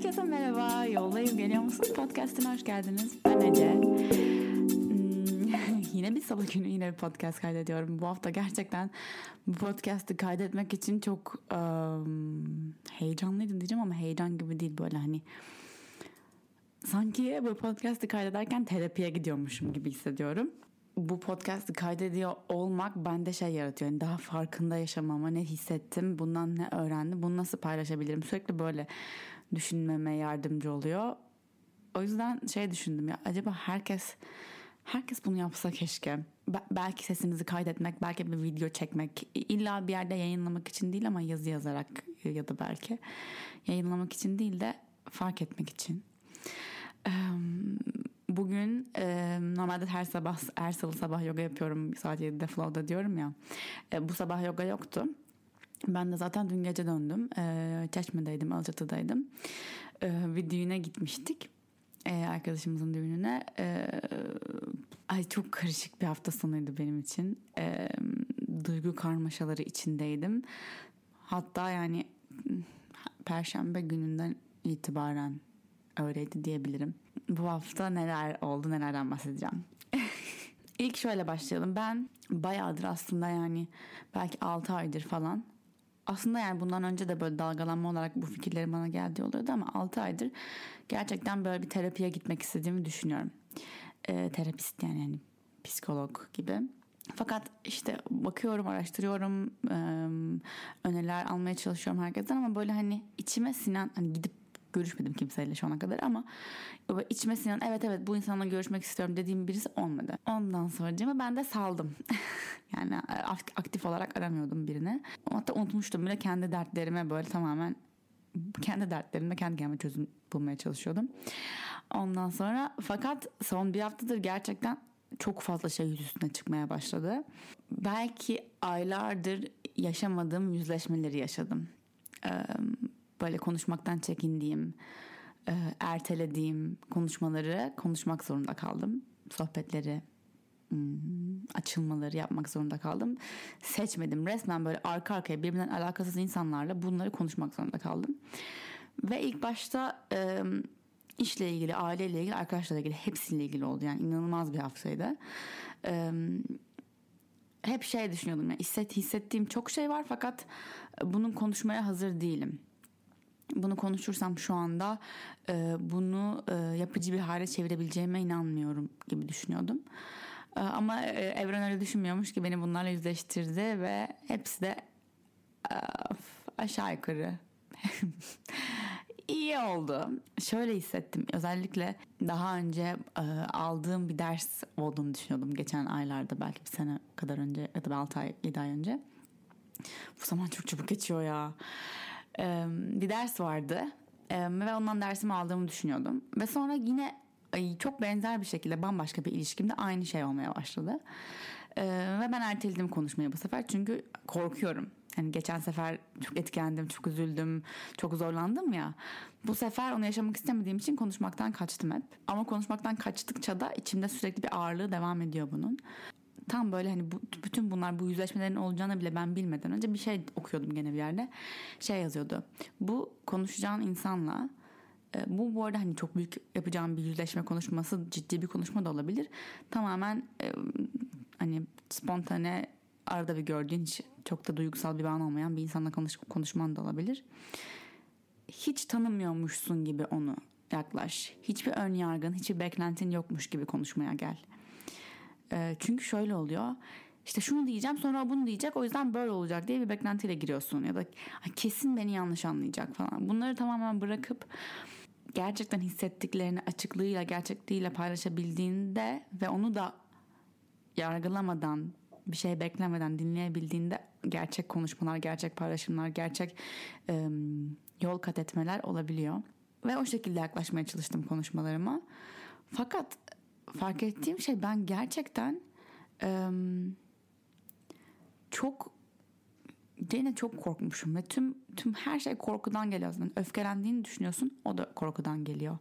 Herkese merhaba. Yoldayım geliyor musun? Podcast'ine hoş geldiniz. Ben Ece. Hmm, yine bir salı günü yine bir podcast kaydediyorum. Bu hafta gerçekten bu podcast'ı kaydetmek için çok um, heyecanlıydım diyeceğim ama heyecan gibi değil böyle hani sanki bu podcast'ı kaydederken terapiye gidiyormuşum gibi hissediyorum bu podcast'ı kaydediyor olmak bende şey yaratıyor. Yani daha farkında yaşamama ne hissettim, bundan ne öğrendim, bunu nasıl paylaşabilirim. Sürekli böyle düşünmeme yardımcı oluyor. O yüzden şey düşündüm ya acaba herkes herkes bunu yapsa keşke. Be- belki sesinizi kaydetmek, belki bir video çekmek, illa bir yerde yayınlamak için değil ama yazı yazarak ya da belki yayınlamak için değil de fark etmek için. Bugün normalde her sabah her salı sabah yoga yapıyorum saat 7'de flow'da diyorum ya. E, bu sabah yoga yoktu. Ben de zaten dün gece döndüm. E, Çeşme'deydim, Alaçatı'daydım. E, bir düğüne gitmiştik. E, arkadaşımızın düğününe. E, ay çok karışık bir hafta sonuydu benim için. E, duygu karmaşaları içindeydim. Hatta yani Perşembe gününden itibaren öyleydi diyebilirim. Bu hafta neler oldu nelerden bahsedeceğim. İlk şöyle başlayalım. Ben bayağıdır aslında yani belki 6 aydır falan aslında yani bundan önce de böyle dalgalanma olarak bu fikirlerim bana geldiği oluyordu ama 6 aydır gerçekten böyle bir terapiye gitmek istediğimi düşünüyorum. Ee, terapist yani, yani psikolog gibi. Fakat işte bakıyorum, araştırıyorum, öneriler almaya çalışıyorum herkesten ama böyle hani içime sinen hani gidip görüşmedim kimseyle şu ana kadar ama içime sinen evet evet bu insanla görüşmek istiyorum dediğim birisi olmadı. Ondan sonra ben de saldım. yani e, aktif olarak aramıyordum birini. Hatta unutmuştum bile kendi dertlerime böyle tamamen kendi dertlerimle kendi kendime çözüm bulmaya çalışıyordum. Ondan sonra fakat son bir haftadır gerçekten çok fazla şey yüz üstüne çıkmaya başladı. Belki aylardır yaşamadığım yüzleşmeleri yaşadım böyle konuşmaktan çekindiğim, e, ertelediğim konuşmaları konuşmak zorunda kaldım. Sohbetleri, hmm, açılmaları yapmak zorunda kaldım. Seçmedim. Resmen böyle arka arkaya birbirinden alakasız insanlarla bunları konuşmak zorunda kaldım. Ve ilk başta e, işle ilgili, aileyle ilgili, arkadaşlarla ilgili hepsiyle ilgili oldu. Yani inanılmaz bir haftaydı. E, hep şey düşünüyordum. Yani hisset, hissettiğim çok şey var fakat bunun konuşmaya hazır değilim bunu konuşursam şu anda e, bunu e, yapıcı bir hale çevirebileceğime inanmıyorum gibi düşünüyordum. E, ama e, evren öyle düşünmüyormuş ki beni bunlarla yüzleştirdi ve hepsi de e, aşağı yukarı iyi oldu. Şöyle hissettim. Özellikle daha önce e, aldığım bir ders olduğunu düşünüyordum. Geçen aylarda belki bir sene kadar önce ya da 6 ay 7 ay önce. Bu zaman çok çabuk geçiyor ya bir ders vardı ve ondan dersimi aldığımı düşünüyordum. Ve sonra yine çok benzer bir şekilde bambaşka bir ilişkimde aynı şey olmaya başladı. Ve ben erteledim konuşmayı bu sefer çünkü korkuyorum. Hani geçen sefer çok etkilendim, çok üzüldüm, çok zorlandım ya. Bu sefer onu yaşamak istemediğim için konuşmaktan kaçtım hep. Ama konuşmaktan kaçtıkça da içimde sürekli bir ağırlığı devam ediyor bunun tam böyle hani bu, bütün bunlar bu yüzleşmelerin olacağını bile ben bilmeden önce bir şey okuyordum gene bir yerde. Şey yazıyordu. Bu konuşacağın insanla e, bu bu arada hani çok büyük yapacağım bir yüzleşme konuşması ciddi bir konuşma da olabilir. Tamamen e, hani spontane arada bir gördüğün hiç çok da duygusal bir bağın olmayan bir insanla konuş, konuşman da olabilir. Hiç tanımıyormuşsun gibi onu yaklaş. Hiçbir ön yargın, hiçbir beklentin yokmuş gibi konuşmaya gel. Çünkü şöyle oluyor. İşte şunu diyeceğim sonra bunu diyecek o yüzden böyle olacak diye bir beklentiyle giriyorsun ya da kesin beni yanlış anlayacak falan. Bunları tamamen bırakıp gerçekten hissettiklerini açıklığıyla gerçekliğiyle paylaşabildiğinde ve onu da yargılamadan bir şey beklemeden dinleyebildiğinde gerçek konuşmalar, gerçek paylaşımlar, gerçek e, yol kat etmeler olabiliyor. Ve o şekilde yaklaşmaya çalıştım konuşmalarıma. Fakat fark ettiğim şey ben gerçekten çok gene çok korkmuşum ve tüm tüm her şey korkudan geliyor aslında. Öfkelendiğini düşünüyorsun o da korkudan geliyor.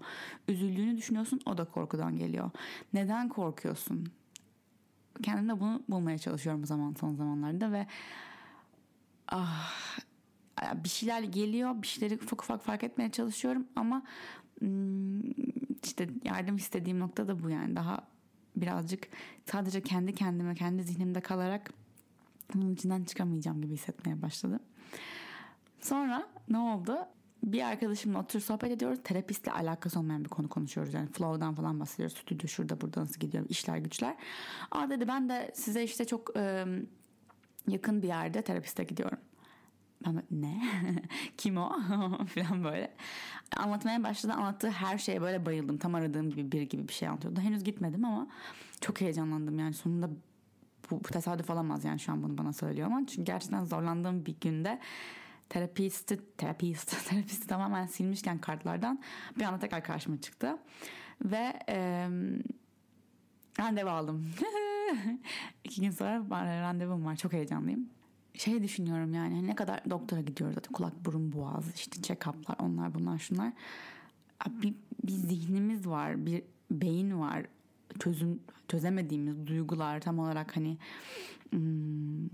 Üzüldüğünü düşünüyorsun o da korkudan geliyor. Neden korkuyorsun? Kendimde bunu bulmaya çalışıyorum zaman son zamanlarda ve ah bir şeyler geliyor bir şeyleri ufak ufak fark etmeye çalışıyorum ama hmm, işte yardım istediğim nokta da bu yani daha birazcık sadece kendi kendime kendi zihnimde kalarak bunun içinden çıkamayacağım gibi hissetmeye başladım. Sonra ne oldu? Bir arkadaşımla oturup sohbet ediyoruz. Terapistle alakası olmayan bir konu konuşuyoruz. Yani flow'dan falan bahsediyoruz. Stüdyo şurada burada nasıl gidiyor işler güçler. Aa dedi ben de size işte çok e, yakın bir yerde terapiste gidiyorum. Ben ne? Kim o? falan böyle. Anlatmaya başladı. Anlattığı her şeye böyle bayıldım. Tam aradığım gibi bir gibi bir şey anlatıyordu. Henüz gitmedim ama çok heyecanlandım. Yani sonunda bu, bu tesadüf olamaz yani şu an bunu bana söylüyor ama çünkü gerçekten zorlandığım bir günde terapisti terapist terapisti tamamen silmişken kartlardan bir anda tekrar karşıma çıktı ve e, randevu aldım iki gün sonra randevum var çok heyecanlıyım şey düşünüyorum yani hani ne kadar doktora gidiyoruz zaten kulak burun boğaz işte check-up'lar onlar bunlar şunlar. Bir, bir zihnimiz var bir beyin var. Çözüm çözemediğimiz duygular tam olarak hani hmm,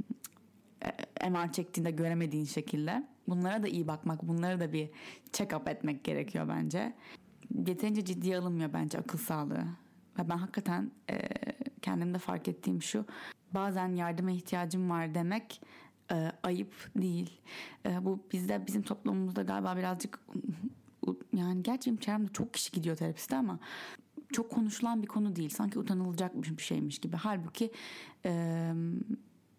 MR çektiğinde göremediğin şekilde. Bunlara da iyi bakmak bunları da bir check-up etmek gerekiyor bence. Yeterince ciddiye alınmıyor bence akıl sağlığı. Ve ben hakikaten e, kendimde fark ettiğim şu bazen yardıma ihtiyacım var demek e, ayıp değil. E, bu bizde bizim toplumumuzda galiba birazcık yani gerçi çevremde çok kişi gidiyor terapiste ama çok konuşulan bir konu değil. Sanki utanılacak bir şeymiş gibi. Halbuki e,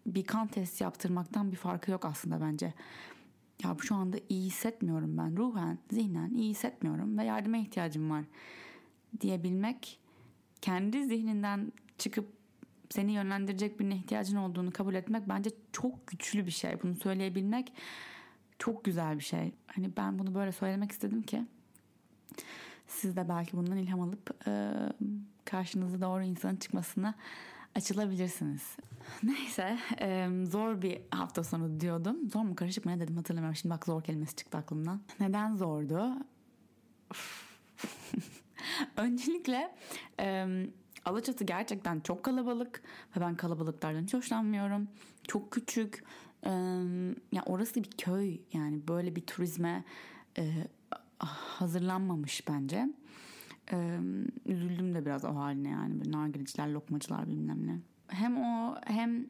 bir kan testi yaptırmaktan bir farkı yok aslında bence. Ya şu anda iyi hissetmiyorum ben. Ruhen, zihnen iyi hissetmiyorum ve yardıma ihtiyacım var diyebilmek kendi zihninden çıkıp seni yönlendirecek birine ihtiyacın olduğunu kabul etmek bence çok güçlü bir şey. Bunu söyleyebilmek çok güzel bir şey. Hani ben bunu böyle söylemek istedim ki siz de belki bundan ilham alıp e, karşınıza doğru insanın çıkmasına açılabilirsiniz. Neyse e, zor bir hafta sonu diyordum. Zor mu karışık mı ne dedim hatırlamıyorum. Şimdi bak zor kelimesi çıktı aklımdan. Neden zordu? Öncelikle e, Alaçatı gerçekten çok kalabalık ve ben kalabalıklardan hiç hoşlanmıyorum. Çok küçük. E, ya orası bir köy yani böyle bir turizme e, hazırlanmamış bence. E, üzüldüm de biraz o haline yani. Böyle nargileciler, lokmacılar bilmem ne. Hem o hem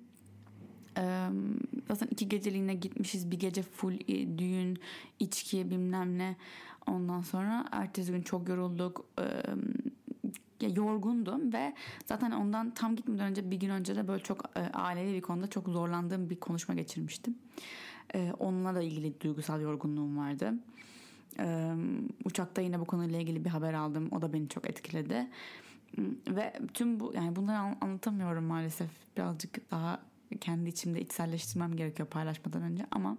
zaten iki geceliğine gitmişiz. Bir gece full e, düğün, içki bilmem ne. Ondan sonra ertesi gün çok yorulduk. Ya yorgundum ve zaten ondan tam gitmeden önce bir gün önce de böyle çok e, ailevi bir konuda çok zorlandığım bir konuşma geçirmiştim. E, onunla da ilgili duygusal yorgunluğum vardı. E, uçakta yine bu konuyla ilgili bir haber aldım. O da beni çok etkiledi. Ve tüm bu yani bunları anlatamıyorum maalesef. Birazcık daha kendi içimde içselleştirmem gerekiyor paylaşmadan önce ama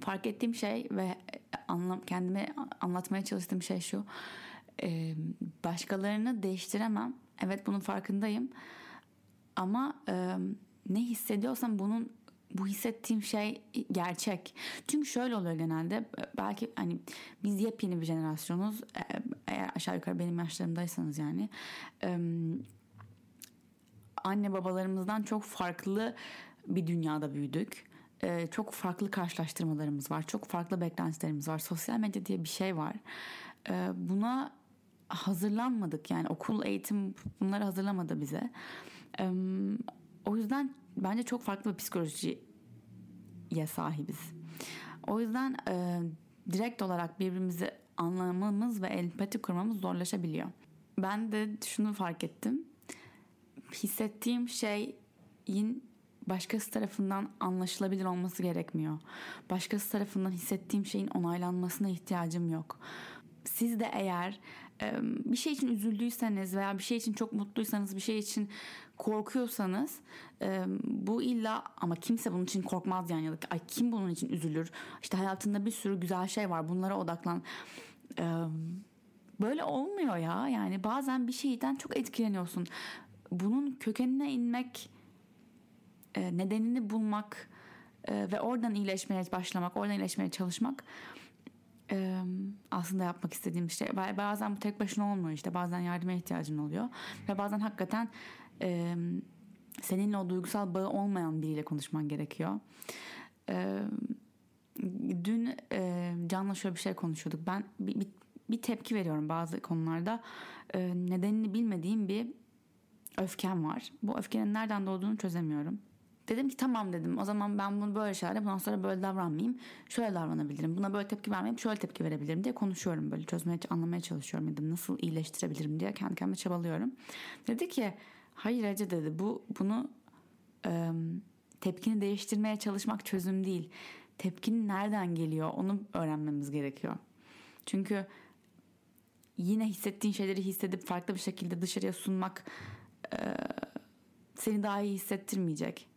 fark ettiğim şey ve anlam kendime anlatmaya çalıştığım şey şu e, başkalarını değiştiremem. Evet bunun farkındayım. Ama e, ne hissediyorsam bunun bu hissettiğim şey gerçek. Çünkü şöyle oluyor genelde belki hani biz yepyeni bir jenerasyonuz eğer aşağı yukarı benim yaşlarımdaysanız yani anne babalarımızdan çok farklı bir dünyada büyüdük. Çok farklı karşılaştırmalarımız var. Çok farklı beklentilerimiz var. Sosyal medya diye bir şey var. Buna hazırlanmadık yani okul eğitim bunları hazırlamadı bize. O yüzden bence çok farklı bir psikolojiye sahibiz. O yüzden e, direkt olarak birbirimizi anlamamız ve empati kurmamız zorlaşabiliyor. Ben de şunu fark ettim. Hissettiğim şeyin başkası tarafından anlaşılabilir olması gerekmiyor. Başkası tarafından hissettiğim şeyin onaylanmasına ihtiyacım yok. Siz de eğer bir şey için üzüldüyseniz veya bir şey için çok mutluysanız bir şey için korkuyorsanız bu illa ama kimse bunun için korkmaz yani ay kim bunun için üzülür? İşte hayatında bir sürü güzel şey var bunlara odaklan. Böyle olmuyor ya. Yani bazen bir şeyden çok etkileniyorsun. Bunun kökenine inmek nedenini bulmak ve oradan iyileşmeye başlamak oradan iyileşmeye çalışmak aslında yapmak istediğim şey. Bazen bu tek başına olmuyor işte. Bazen yardıma ihtiyacın oluyor. Ve bazen hakikaten seninle o duygusal bağı olmayan biriyle konuşman gerekiyor. Dün Can'la şöyle bir şey konuşuyorduk. Ben bir, tepki veriyorum bazı konularda. Nedenini bilmediğim bir öfkem var. Bu öfkenin nereden doğduğunu çözemiyorum. Dedim ki tamam dedim o zaman ben bunu böyle şeylerde bundan sonra böyle davranmayayım. Şöyle davranabilirim. Buna böyle tepki vermeyeyim şöyle tepki verebilirim diye konuşuyorum böyle çözmeye anlamaya çalışıyorum da nasıl iyileştirebilirim diye kendi kendime çabalıyorum. Dedi ki hayır Ece dedi bu bunu e, tepkini değiştirmeye çalışmak çözüm değil. Tepkinin nereden geliyor onu öğrenmemiz gerekiyor. Çünkü yine hissettiğin şeyleri hissedip farklı bir şekilde dışarıya sunmak e, seni daha iyi hissettirmeyecek.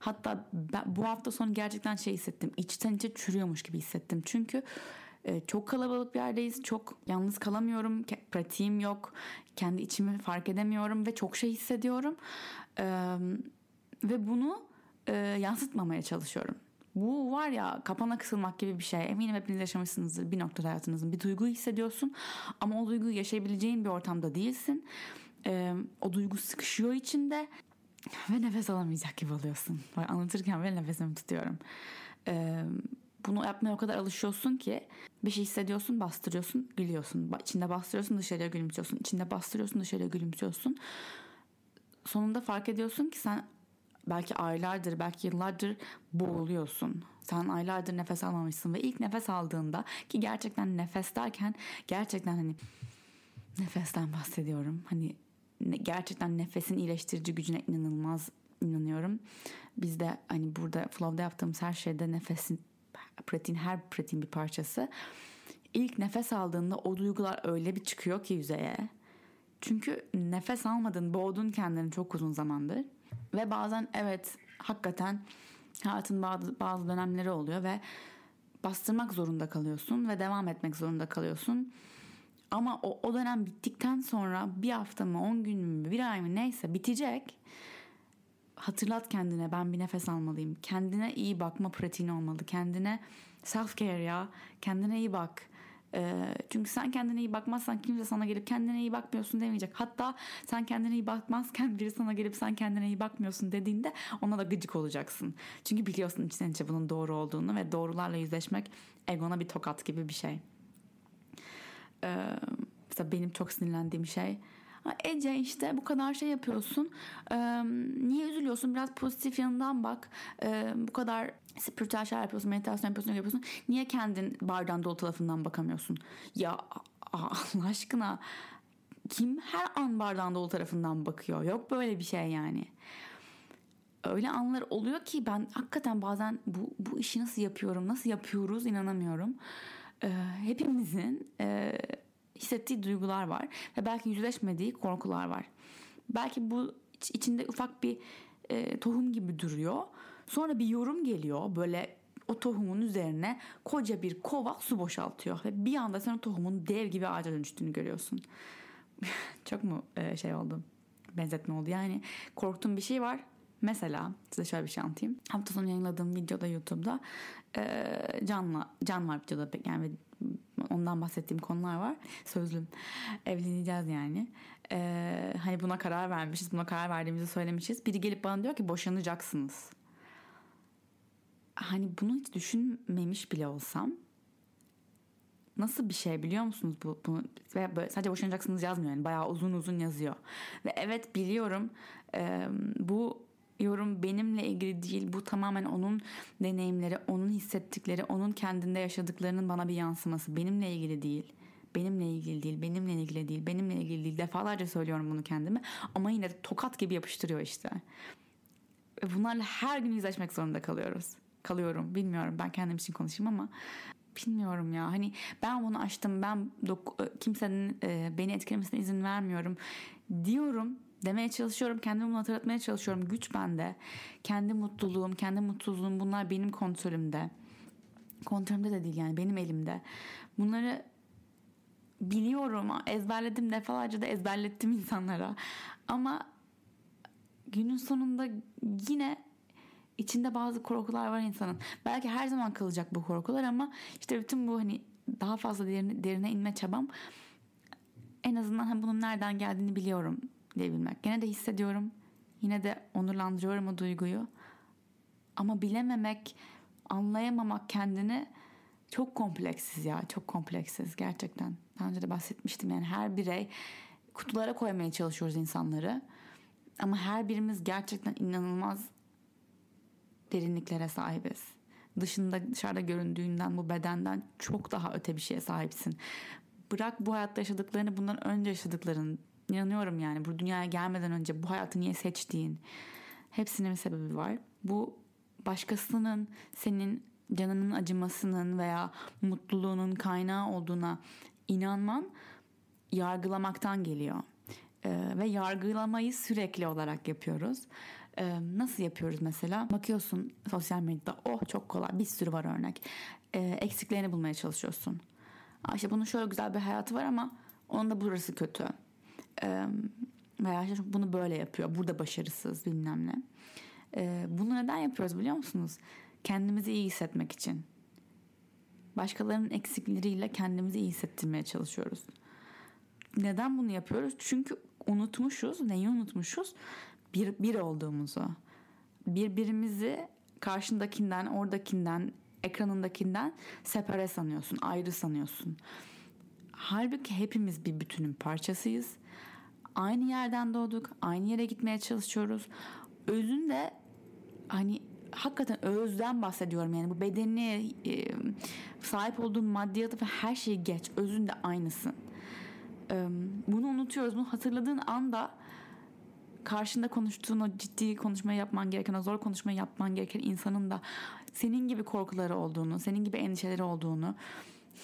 Hatta ben, bu hafta sonu gerçekten şey hissettim. İçten içe çürüyormuş gibi hissettim. Çünkü e, çok kalabalık bir yerdeyiz. Çok yalnız kalamıyorum. Pratiğim yok. Kendi içimi fark edemiyorum ve çok şey hissediyorum. Ve bunu e, yansıtmamaya çalışıyorum. Bu var ya kapana kısılmak gibi bir şey. Eminim hepiniz yaşamışsınızdır bir noktada hayatınızın. Bir duyguyu hissediyorsun ama o duyguyu yaşayabileceğin bir ortamda değilsin. O duygu sıkışıyor içinde ve nefes alamayacak gibi oluyorsun. Anlatırken bile nefesimi tutuyorum. Ee, bunu yapmaya o kadar alışıyorsun ki bir şey hissediyorsun bastırıyorsun gülüyorsun. İçinde bastırıyorsun dışarıya gülümsüyorsun. İçinde bastırıyorsun dışarıya gülümsüyorsun. Sonunda fark ediyorsun ki sen belki aylardır belki yıllardır boğuluyorsun. Sen aylardır nefes almamışsın ve ilk nefes aldığında ki gerçekten nefes derken gerçekten hani nefesten bahsediyorum. Hani gerçekten nefesin iyileştirici gücüne inanılmaz inanıyorum. Biz de hani burada flow'da yaptığımız her şeyde nefesin pratiğin her pratiğin bir parçası. İlk nefes aldığında o duygular öyle bir çıkıyor ki yüzeye. Çünkü nefes almadın, boğdun kendini çok uzun zamandır. Ve bazen evet hakikaten hayatın bazı, bazı dönemleri oluyor ve bastırmak zorunda kalıyorsun ve devam etmek zorunda kalıyorsun. Ama o, o dönem bittikten sonra bir hafta mı on gün mü bir ay mı neyse bitecek. Hatırlat kendine ben bir nefes almalıyım. Kendine iyi bakma pratiğin olmalı. Kendine self care ya. Kendine iyi bak. Ee, çünkü sen kendine iyi bakmazsan kimse sana gelip kendine iyi bakmıyorsun demeyecek. Hatta sen kendine iyi bakmazken biri sana gelip sen kendine iyi bakmıyorsun dediğinde ona da gıcık olacaksın. Çünkü biliyorsun içten içe bunun doğru olduğunu ve doğrularla yüzleşmek egona bir tokat gibi bir şey. Ee, mesela benim çok sinirlendiğim şey Ece işte bu kadar şey yapıyorsun. Ee, niye üzülüyorsun? Biraz pozitif yanından bak. Ee, bu kadar spiritüel şeyler yapıyorsun, meditasyon yapıyorsun, yapıyorsun. Niye kendin bardağın dolu tarafından bakamıyorsun? Ya Allah aşkına kim her an bardağın dolu tarafından bakıyor? Yok böyle bir şey yani. Öyle anlar oluyor ki ben hakikaten bazen bu, bu işi nasıl yapıyorum, nasıl yapıyoruz inanamıyorum e, hepimizin e, hissettiği duygular var ve belki yüzleşmediği korkular var. Belki bu içinde ufak bir e, tohum gibi duruyor. Sonra bir yorum geliyor böyle o tohumun üzerine koca bir kova su boşaltıyor ve bir anda sen o tohumun dev gibi ağaca dönüştüğünü görüyorsun. Çok mu e, şey oldu? Benzetme oldu. Yani korktuğum bir şey var. Mesela size şöyle bir şey anlatayım. Hafta sonu yayınladığım videoda YouTube'da e, Can'la Can var videoda yani ondan bahsettiğim konular var. Sözlüm. Evleneceğiz yani. E, hani buna karar vermişiz. Buna karar verdiğimizi söylemişiz. Biri gelip bana diyor ki boşanacaksınız. Hani bunu hiç düşünmemiş bile olsam nasıl bir şey biliyor musunuz bu, bu ve böyle sadece boşanacaksınız yazmıyor yani bayağı uzun uzun yazıyor ve evet biliyorum e, bu yorum benimle ilgili değil. Bu tamamen onun deneyimleri, onun hissettikleri, onun kendinde yaşadıklarının bana bir yansıması. Benimle ilgili değil. Benimle ilgili değil, benimle ilgili değil, benimle ilgili değil. Defalarca söylüyorum bunu kendime. Ama yine de tokat gibi yapıştırıyor işte. Bunlarla her gün yüzleşmek zorunda kalıyoruz. Kalıyorum. Bilmiyorum. Ben kendim için konuşayım ama bilmiyorum ya. Hani ben bunu açtım. Ben kimsenin e, beni etkilemesine izin vermiyorum diyorum demeye çalışıyorum. Kendimi bunu hatırlatmaya çalışıyorum. Güç bende. Kendi mutluluğum, kendi mutsuzluğum bunlar benim kontrolümde. Kontrolümde de değil yani benim elimde. Bunları biliyorum. Ezberledim defalarca da ezberlettim insanlara. Ama günün sonunda yine içinde bazı korkular var insanın. Belki her zaman kalacak bu korkular ama işte bütün bu hani daha fazla derine, derine inme çabam en azından hani bunun nereden geldiğini biliyorum diyebilmek. Gene de hissediyorum. Yine de onurlandırıyorum o duyguyu. Ama bilememek anlayamamak kendini çok kompleksiz ya çok kompleksiz gerçekten. Daha önce de bahsetmiştim yani her birey kutulara koymaya çalışıyoruz insanları. Ama her birimiz gerçekten inanılmaz derinliklere sahibiz. Dışında dışarıda göründüğünden bu bedenden çok daha öte bir şeye sahipsin. Bırak bu hayatta yaşadıklarını bundan önce yaşadıkların inanıyorum yani bu dünyaya gelmeden önce bu hayatı niye seçtiğin hepsinin bir sebebi var. Bu başkasının senin canının acımasının veya mutluluğunun kaynağı olduğuna inanman yargılamaktan geliyor. Ee, ve yargılamayı sürekli olarak yapıyoruz. Ee, nasıl yapıyoruz mesela? Bakıyorsun sosyal medyada oh çok kolay bir sürü var örnek. Ee, eksiklerini bulmaya çalışıyorsun. Aa, işte bunun şöyle güzel bir hayatı var ama onun da burası kötü. Veya işte bunu böyle yapıyor. Burada başarısız bilmem ne. Bunu neden yapıyoruz biliyor musunuz? Kendimizi iyi hissetmek için. Başkalarının eksikleriyle kendimizi iyi hissettirmeye çalışıyoruz. Neden bunu yapıyoruz? Çünkü unutmuşuz. Neyi unutmuşuz? Bir, bir olduğumuzu. Birbirimizi karşındakinden, oradakinden, ekranındakinden separe sanıyorsun, ayrı sanıyorsun. Halbuki hepimiz bir bütünün parçasıyız. Aynı yerden doğduk, aynı yere gitmeye çalışıyoruz. Özünde hani hakikaten özden bahsediyorum yani. Bu bedeni e, sahip olduğun maddiyatı ve her şeyi geç. Özünde aynısın. E, bunu unutuyoruz. Bunu hatırladığın anda karşında konuştuğun o ciddi konuşmayı yapman gereken o zor konuşmayı yapman gereken insanın da senin gibi korkuları olduğunu senin gibi endişeleri olduğunu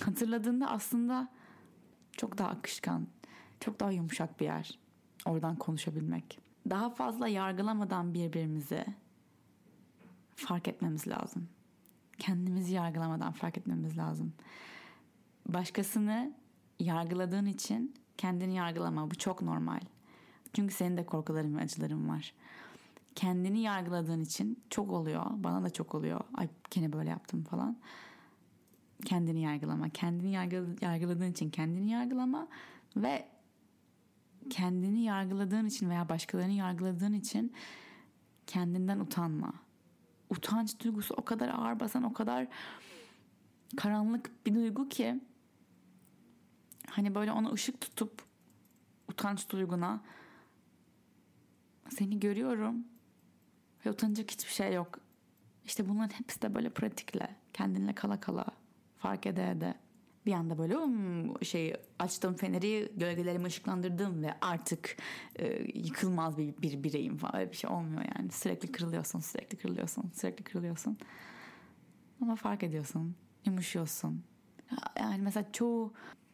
hatırladığında aslında çok daha akışkan çok daha yumuşak bir yer oradan konuşabilmek daha fazla yargılamadan birbirimizi fark etmemiz lazım. Kendimizi yargılamadan fark etmemiz lazım. Başkasını yargıladığın için kendini yargılama. Bu çok normal. Çünkü senin de korkuların ve acıların var. Kendini yargıladığın için çok oluyor. Bana da çok oluyor. Ay gene böyle yaptım falan. Kendini yargılama. Kendini yargıladığın için kendini yargılama ve kendini yargıladığın için veya başkalarını yargıladığın için kendinden utanma utanç duygusu o kadar ağır basan o kadar karanlık bir duygu ki hani böyle ona ışık tutup utanç duyguna seni görüyorum ve utanacak hiçbir şey yok. İşte bunların hepsi de böyle pratikle, kendinle kala kala, fark ede ede. Bir anda böyle um, şey açtım feneri, gölgelerimi ışıklandırdım ve artık e, yıkılmaz bir, bir bireyim falan. Öyle bir şey olmuyor yani. Sürekli kırılıyorsun, sürekli kırılıyorsun, sürekli kırılıyorsun. Ama fark ediyorsun, yumuşuyorsun. Yani mesela çoğu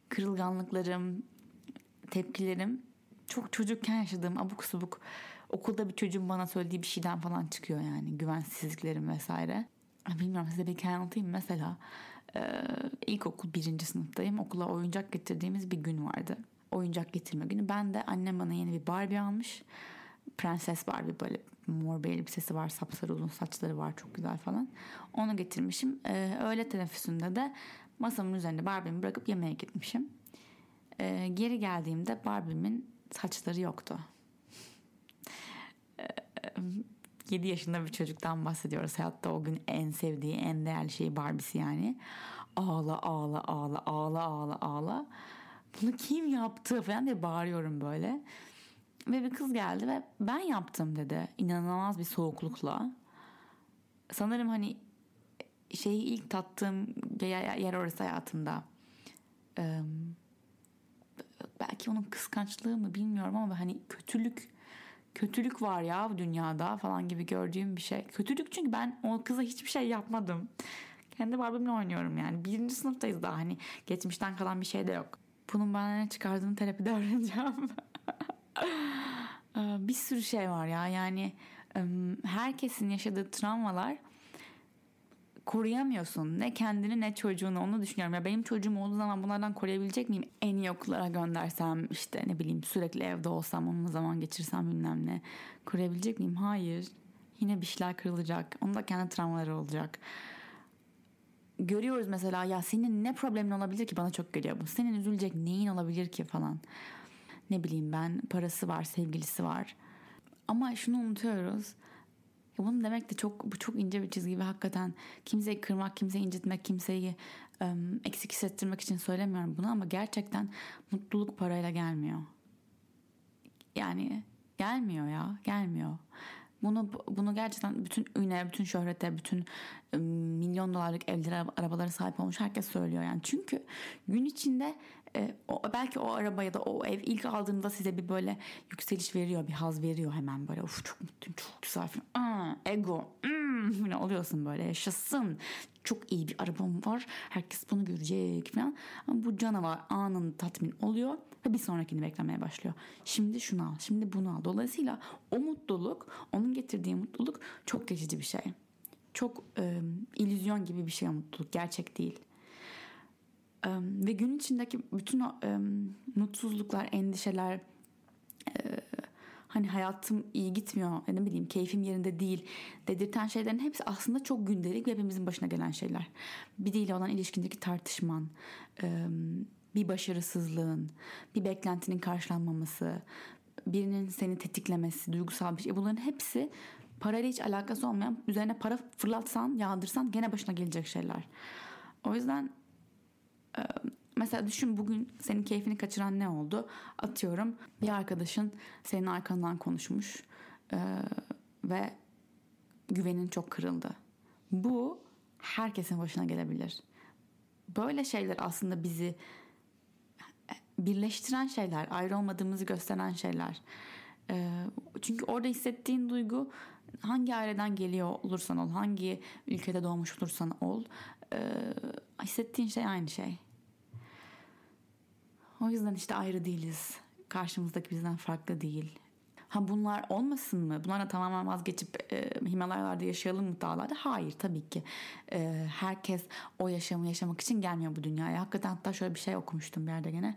kırılganlıklarım, tepkilerim çok çocukken yaşadığım abuk subuk okulda bir çocuğun bana söylediği bir şeyden falan çıkıyor yani güvensizliklerim vesaire. Bilmiyorum size bir hikaye anlatayım. Mesela ee, ilkokul birinci sınıftayım. Okula oyuncak getirdiğimiz bir gün vardı. Oyuncak getirme günü. Ben de annem bana yeni bir Barbie almış. Prenses Barbie böyle mor bir elbisesi var. Sapsarı uzun saçları var. Çok güzel falan. Onu getirmişim. Ee, öğle teneffüsünde de masamın üzerinde Barbie'mi bırakıp yemeğe gitmişim. Ee, geri geldiğimde Barbie'min saçları yoktu. Ee, 7 yaşında bir çocuktan bahsediyoruz. Hayatta o gün en sevdiği, en değerli şey Barbie'si yani. Ağla ağla ağla ağla ağla ağla. Bunu kim yaptı falan diye bağırıyorum böyle. Ve bir kız geldi ve ben yaptım dedi. İnanılmaz bir soğuklukla. Sanırım hani şeyi ilk tattığım yer orası hayatımda. Ee, belki onun kıskançlığı mı bilmiyorum ama hani kötülük kötülük var ya dünyada falan gibi gördüğüm bir şey. Kötülük çünkü ben o kıza hiçbir şey yapmadım. Kendi Barbie'mle oynuyorum yani. Birinci sınıftayız daha hani geçmişten kalan bir şey de yok. Bunun bana ne çıkardığını terapide öğreneceğim. Ee, bir sürü şey var ya yani herkesin yaşadığı travmalar koruyamıyorsun. Ne kendini ne çocuğunu onu düşünüyorum. Ya benim çocuğum olduğu zaman bunlardan koruyabilecek miyim? En iyi okullara göndersem işte ne bileyim sürekli evde olsam onunla zaman geçirsem bilmem ne. Koruyabilecek miyim? Hayır. Yine bir şeyler kırılacak. Onun da kendi travmaları olacak. Görüyoruz mesela ya senin ne problemin olabilir ki bana çok geliyor bu. Senin üzülecek neyin olabilir ki falan. Ne bileyim ben parası var, sevgilisi var. Ama şunu unutuyoruz Ya bunu demek de çok bu çok ince bir çizgi ve hakikaten kimseyi kırmak, kimseyi incitmek, kimseyi um, eksik hissettirmek için söylemiyorum bunu ama gerçekten mutluluk parayla gelmiyor. Yani gelmiyor ya, gelmiyor. Bunu bunu gerçekten bütün üne, bütün şöhrete, bütün milyon dolarlık evlere, arabalara sahip olmuş herkes söylüyor yani. Çünkü gün içinde e, belki o araba ya da o ev ilk aldığında size bir böyle yükseliş veriyor, bir haz veriyor hemen böyle. Uf çok mutluyum, çok güzel falan. Aa, ego, mm, ne oluyorsun böyle yaşasın. Çok iyi bir arabam var. Herkes bunu görecek falan. Ama bu canavar anında tatmin oluyor ve bir sonrakini beklemeye başlıyor. Şimdi şunu al, şimdi bunu al. Dolayısıyla o mutluluk, onun getirdiği mutluluk çok geçici bir şey. Çok e, illüzyon gibi bir şey mutluluk, gerçek değil. E, ve gün içindeki bütün o e, mutsuzluklar, endişeler, e, hani hayatım iyi gitmiyor, ne bileyim keyfim yerinde değil dedirten şeylerin hepsi aslında çok gündelik ve hepimizin başına gelen şeyler. Biriyle olan ilişkindeki tartışman, e, bir başarısızlığın, bir beklentinin karşılanmaması, birinin seni tetiklemesi, duygusal bir şey. Bunların hepsi parayla hiç alakası olmayan, üzerine para fırlatsan, yağdırsan gene başına gelecek şeyler. O yüzden mesela düşün bugün senin keyfini kaçıran ne oldu? Atıyorum bir arkadaşın senin arkandan konuşmuş ve güvenin çok kırıldı. Bu herkesin başına gelebilir. Böyle şeyler aslında bizi birleştiren şeyler, ayrı olmadığımızı gösteren şeyler. E, çünkü orada hissettiğin duygu hangi aileden geliyor olursan ol, hangi ülkede doğmuş olursan ol, e, hissettiğin şey aynı şey. O yüzden işte ayrı değiliz. Karşımızdaki bizden farklı değil. Ha bunlar olmasın mı? Bunlara tamamen vazgeçip e, Himalayalarda yaşayalım mı dağlarda? Hayır tabii ki. E, herkes o yaşamı yaşamak için gelmiyor bu dünyaya. Hakikaten hatta şöyle bir şey okumuştum bir yerde gene.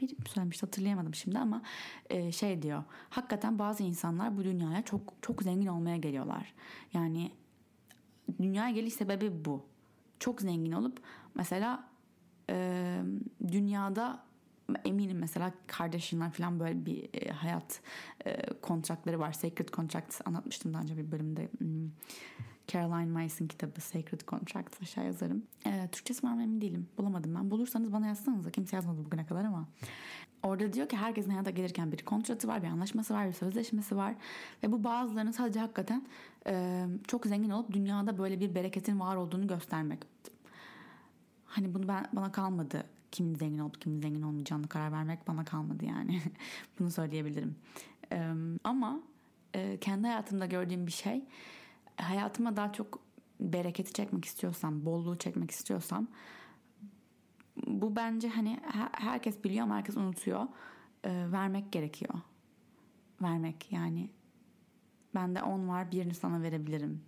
Bir söylemişti hatırlayamadım şimdi ama e, şey diyor. Hakikaten bazı insanlar bu dünyaya çok çok zengin olmaya geliyorlar. Yani dünyaya geliş sebebi bu. Çok zengin olup mesela e, dünyada eminim mesela kardeşinler falan böyle bir e, hayat e, kontratları var. Sacred Contracts anlatmıştım daha önce bir bölümde. Hmm. Caroline Myson kitabı Sacred Contracts aşağı yazarım. E, Türkçesi var mı emin değilim. Bulamadım ben. Bulursanız bana yazsanız. Kimse yazmadı bugüne kadar ama. Orada diyor ki herkesin hayata gelirken bir kontratı var, bir anlaşması var, bir sözleşmesi var. Ve bu bazılarının sadece hakikaten e, çok zengin olup dünyada böyle bir bereketin var olduğunu göstermek. Hani bunu ben bana kalmadı kimin zengin olup kimin zengin olmayacağını karar vermek bana kalmadı yani. Bunu söyleyebilirim. Ee, ama e, kendi hayatımda gördüğüm bir şey hayatıma daha çok bereketi çekmek istiyorsam, bolluğu çekmek istiyorsam bu bence hani herkes biliyor ama herkes unutuyor. Ee, vermek gerekiyor. Vermek yani bende 10 var birini sana verebilirim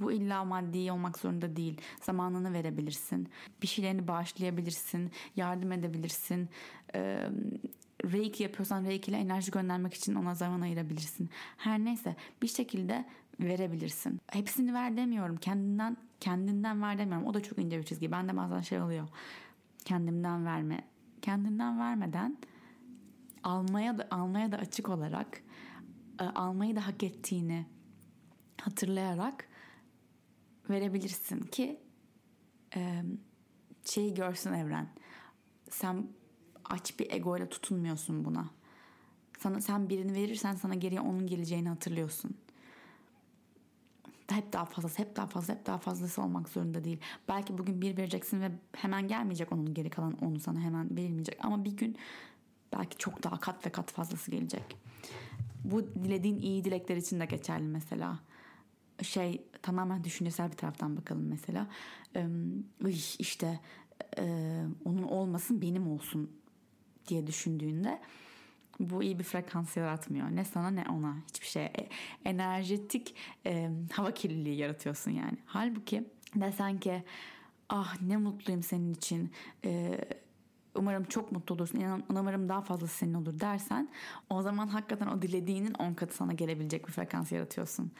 bu illa maddi olmak zorunda değil. Zamanını verebilirsin. Bir şeylerini bağışlayabilirsin. Yardım edebilirsin. Ee, Reiki yapıyorsan Reiki ile enerji göndermek için ona zaman ayırabilirsin. Her neyse bir şekilde verebilirsin. Hepsini ver demiyorum. Kendinden kendinden ver demiyorum. O da çok ince bir çizgi. Ben de bazen şey oluyor. Kendimden verme. Kendinden vermeden almaya da almaya da açık olarak almayı da hak ettiğini hatırlayarak verebilirsin ki e, şeyi görsün evren. Sen aç bir egoyla tutunmuyorsun buna. Sana sen birini verirsen sana geriye onun geleceğini hatırlıyorsun. Hep daha fazlası, hep daha fazla, hep daha fazlası olmak zorunda değil. Belki bugün bir vereceksin ve hemen gelmeyecek onun geri kalan onu sana hemen verilmeyecek. Ama bir gün belki çok daha kat ve kat fazlası gelecek. Bu dilediğin iyi dilekler için de geçerli mesela şey tamamen düşüncesel bir taraftan bakalım mesela. Ee, işte e, onun olmasın benim olsun diye düşündüğünde bu iyi bir frekans yaratmıyor. Ne sana ne ona hiçbir şey. E, enerjetik e, hava kirliliği yaratıyorsun yani. Halbuki desen ki ah ne mutluyum senin için e, umarım çok mutlu olursun İnan, umarım daha fazlası senin olur dersen o zaman hakikaten o dilediğinin on katı sana gelebilecek bir frekans yaratıyorsun.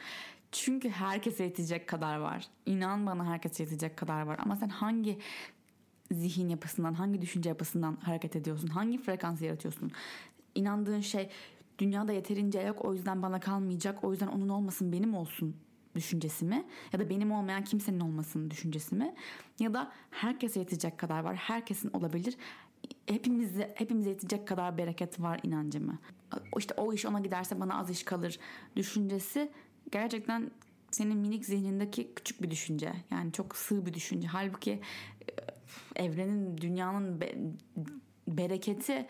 Çünkü herkese yetecek kadar var. İnan bana herkese yetecek kadar var. Ama sen hangi zihin yapısından, hangi düşünce yapısından hareket ediyorsun? Hangi frekans yaratıyorsun? İnandığın şey dünyada yeterince yok o yüzden bana kalmayacak. O yüzden onun olmasın benim olsun düşüncesi mi? Ya da benim olmayan kimsenin olmasının düşüncesi mi? Ya da herkese yetecek kadar var. Herkesin olabilir. Hepimize, hepimize yetecek kadar bereket var inancı mı? İşte o iş ona giderse bana az iş kalır düşüncesi gerçekten senin minik zihnindeki küçük bir düşünce. Yani çok sığ bir düşünce. Halbuki e, evrenin, dünyanın be, bereketi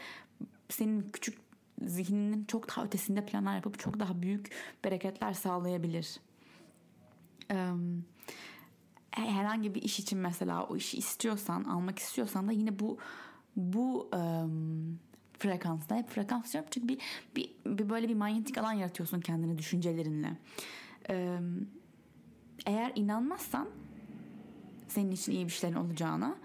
senin küçük zihninin çok daha ötesinde planlar yapıp çok daha büyük bereketler sağlayabilir. Ee, herhangi bir iş için mesela o işi istiyorsan, almak istiyorsan da yine bu bu um, frekansta hep frekans diyorum çünkü bir, bir, bir böyle bir manyetik alan yaratıyorsun kendini düşüncelerinle. Ee, eğer inanmazsan senin için iyi bir şeylerin olacağına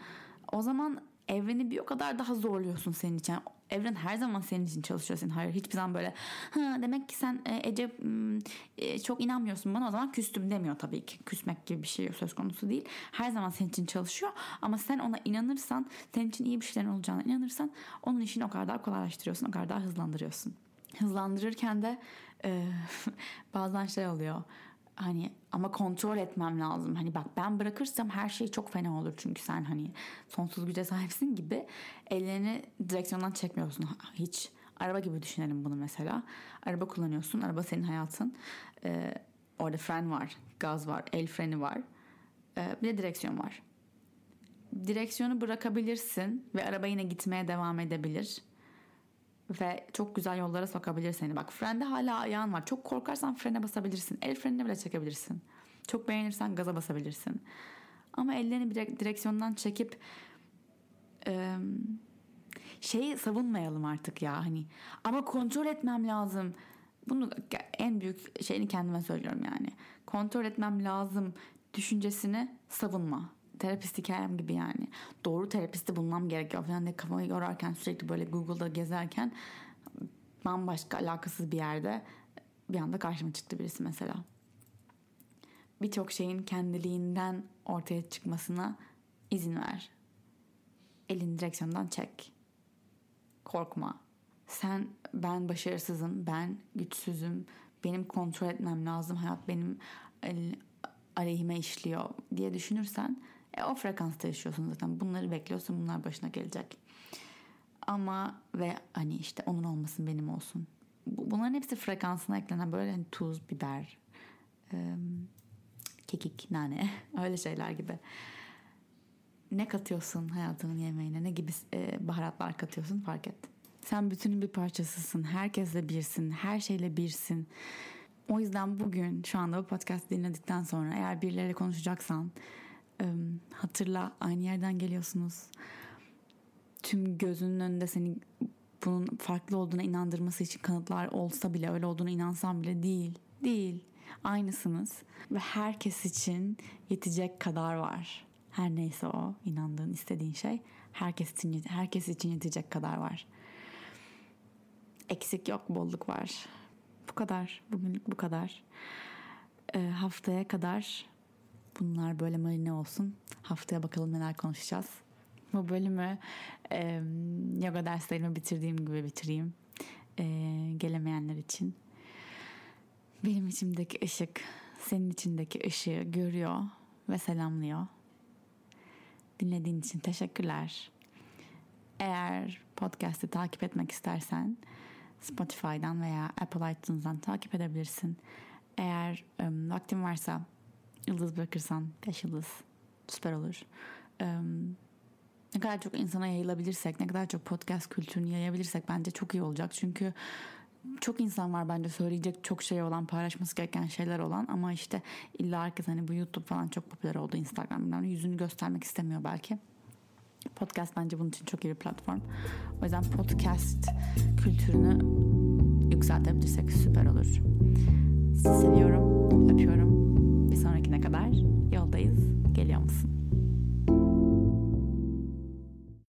o zaman evreni bir o kadar daha zorluyorsun senin için. Yani evren her zaman senin için çalışıyor senin. Hayır hiçbir zaman böyle ha demek ki sen e, Ece e, çok inanmıyorsun bana o zaman küstüm demiyor tabii ki. Küsmek gibi bir şey söz konusu değil. Her zaman senin için çalışıyor ama sen ona inanırsan senin için iyi bir şeylerin olacağına inanırsan onun işini o kadar daha kolaylaştırıyorsun o kadar daha hızlandırıyorsun. Hızlandırırken de e, bazen şey oluyor hani ama kontrol etmem lazım. Hani bak ben bırakırsam her şey çok fena olur çünkü sen hani sonsuz güce sahipsin gibi ellerini direksiyondan çekmiyorsun hiç. Araba gibi düşünelim bunu mesela. Araba kullanıyorsun. Araba senin hayatın. Ee, orada fren var, gaz var, el freni var. Ee, bir de direksiyon var. Direksiyonu bırakabilirsin ve araba yine gitmeye devam edebilir ve çok güzel yollara sokabilir seni. Bak frende hala ayağın var. Çok korkarsan frene basabilirsin. El frenini bile çekebilirsin. Çok beğenirsen gaza basabilirsin. Ama ellerini direksiyondan çekip e, şeyi savunmayalım artık ya hani. Ama kontrol etmem lazım. Bunu en büyük şeyini kendime söylüyorum yani. Kontrol etmem lazım düşüncesini savunma terapist hikayem gibi yani. Doğru terapisti bulmam gerekiyor falan diye kafamı yorarken sürekli böyle Google'da gezerken bambaşka alakasız bir yerde bir anda karşıma çıktı birisi mesela. Birçok şeyin kendiliğinden ortaya çıkmasına izin ver. Elin direksiyondan çek. Korkma. Sen ben başarısızım, ben güçsüzüm, benim kontrol etmem lazım, hayat benim aleyhime işliyor diye düşünürsen e, o frekansta yaşıyorsun zaten. Bunları bekliyorsun. Bunlar başına gelecek. Ama ve hani işte onun olmasın benim olsun. Bunların hepsi frekansına eklenen böyle hani tuz, biber, e, kekik, nane öyle şeyler gibi. Ne katıyorsun hayatının yemeğine? Ne gibi e, baharatlar katıyorsun fark et. Sen bütünün bir parçasısın. Herkesle birsin. Her şeyle birsin. O yüzden bugün şu anda bu podcast dinledikten sonra eğer birileriyle konuşacaksan hatırla aynı yerden geliyorsunuz. Tüm gözünün önünde seni bunun farklı olduğuna inandırması için kanıtlar olsa bile öyle olduğuna inansan bile değil. Değil. Aynısınız ve herkes için yetecek kadar var. Her neyse o inandığın, istediğin şey herkes için herkes için yetecek kadar var. Eksik yok, bolluk var. Bu kadar. Bugünlük bu kadar. Ee, haftaya kadar Bunlar böyle marine olsun. Haftaya bakalım neler konuşacağız. Bu bölümü e, yoga derslerimi bitirdiğim gibi bitireyim. E, gelemeyenler için. Benim içimdeki ışık senin içindeki ışığı görüyor ve selamlıyor. Dinlediğin için teşekkürler. Eğer podcast'i takip etmek istersen Spotify'dan veya Apple iTunes'dan takip edebilirsin. Eğer um, vaktin varsa yıldız bırakırsan 5 yıldız süper olur. Ne kadar çok insana yayılabilirsek, ne kadar çok podcast kültürünü yayabilirsek bence çok iyi olacak. Çünkü çok insan var bence söyleyecek çok şey olan, paylaşması gereken şeyler olan ama işte illa herkes hani bu YouTube falan çok popüler oldu Instagram bilmem yüzünü göstermek istemiyor belki. Podcast bence bunun için çok iyi bir platform. O yüzden podcast kültürünü yükseltebilirsek süper olur. Sizi seviyorum.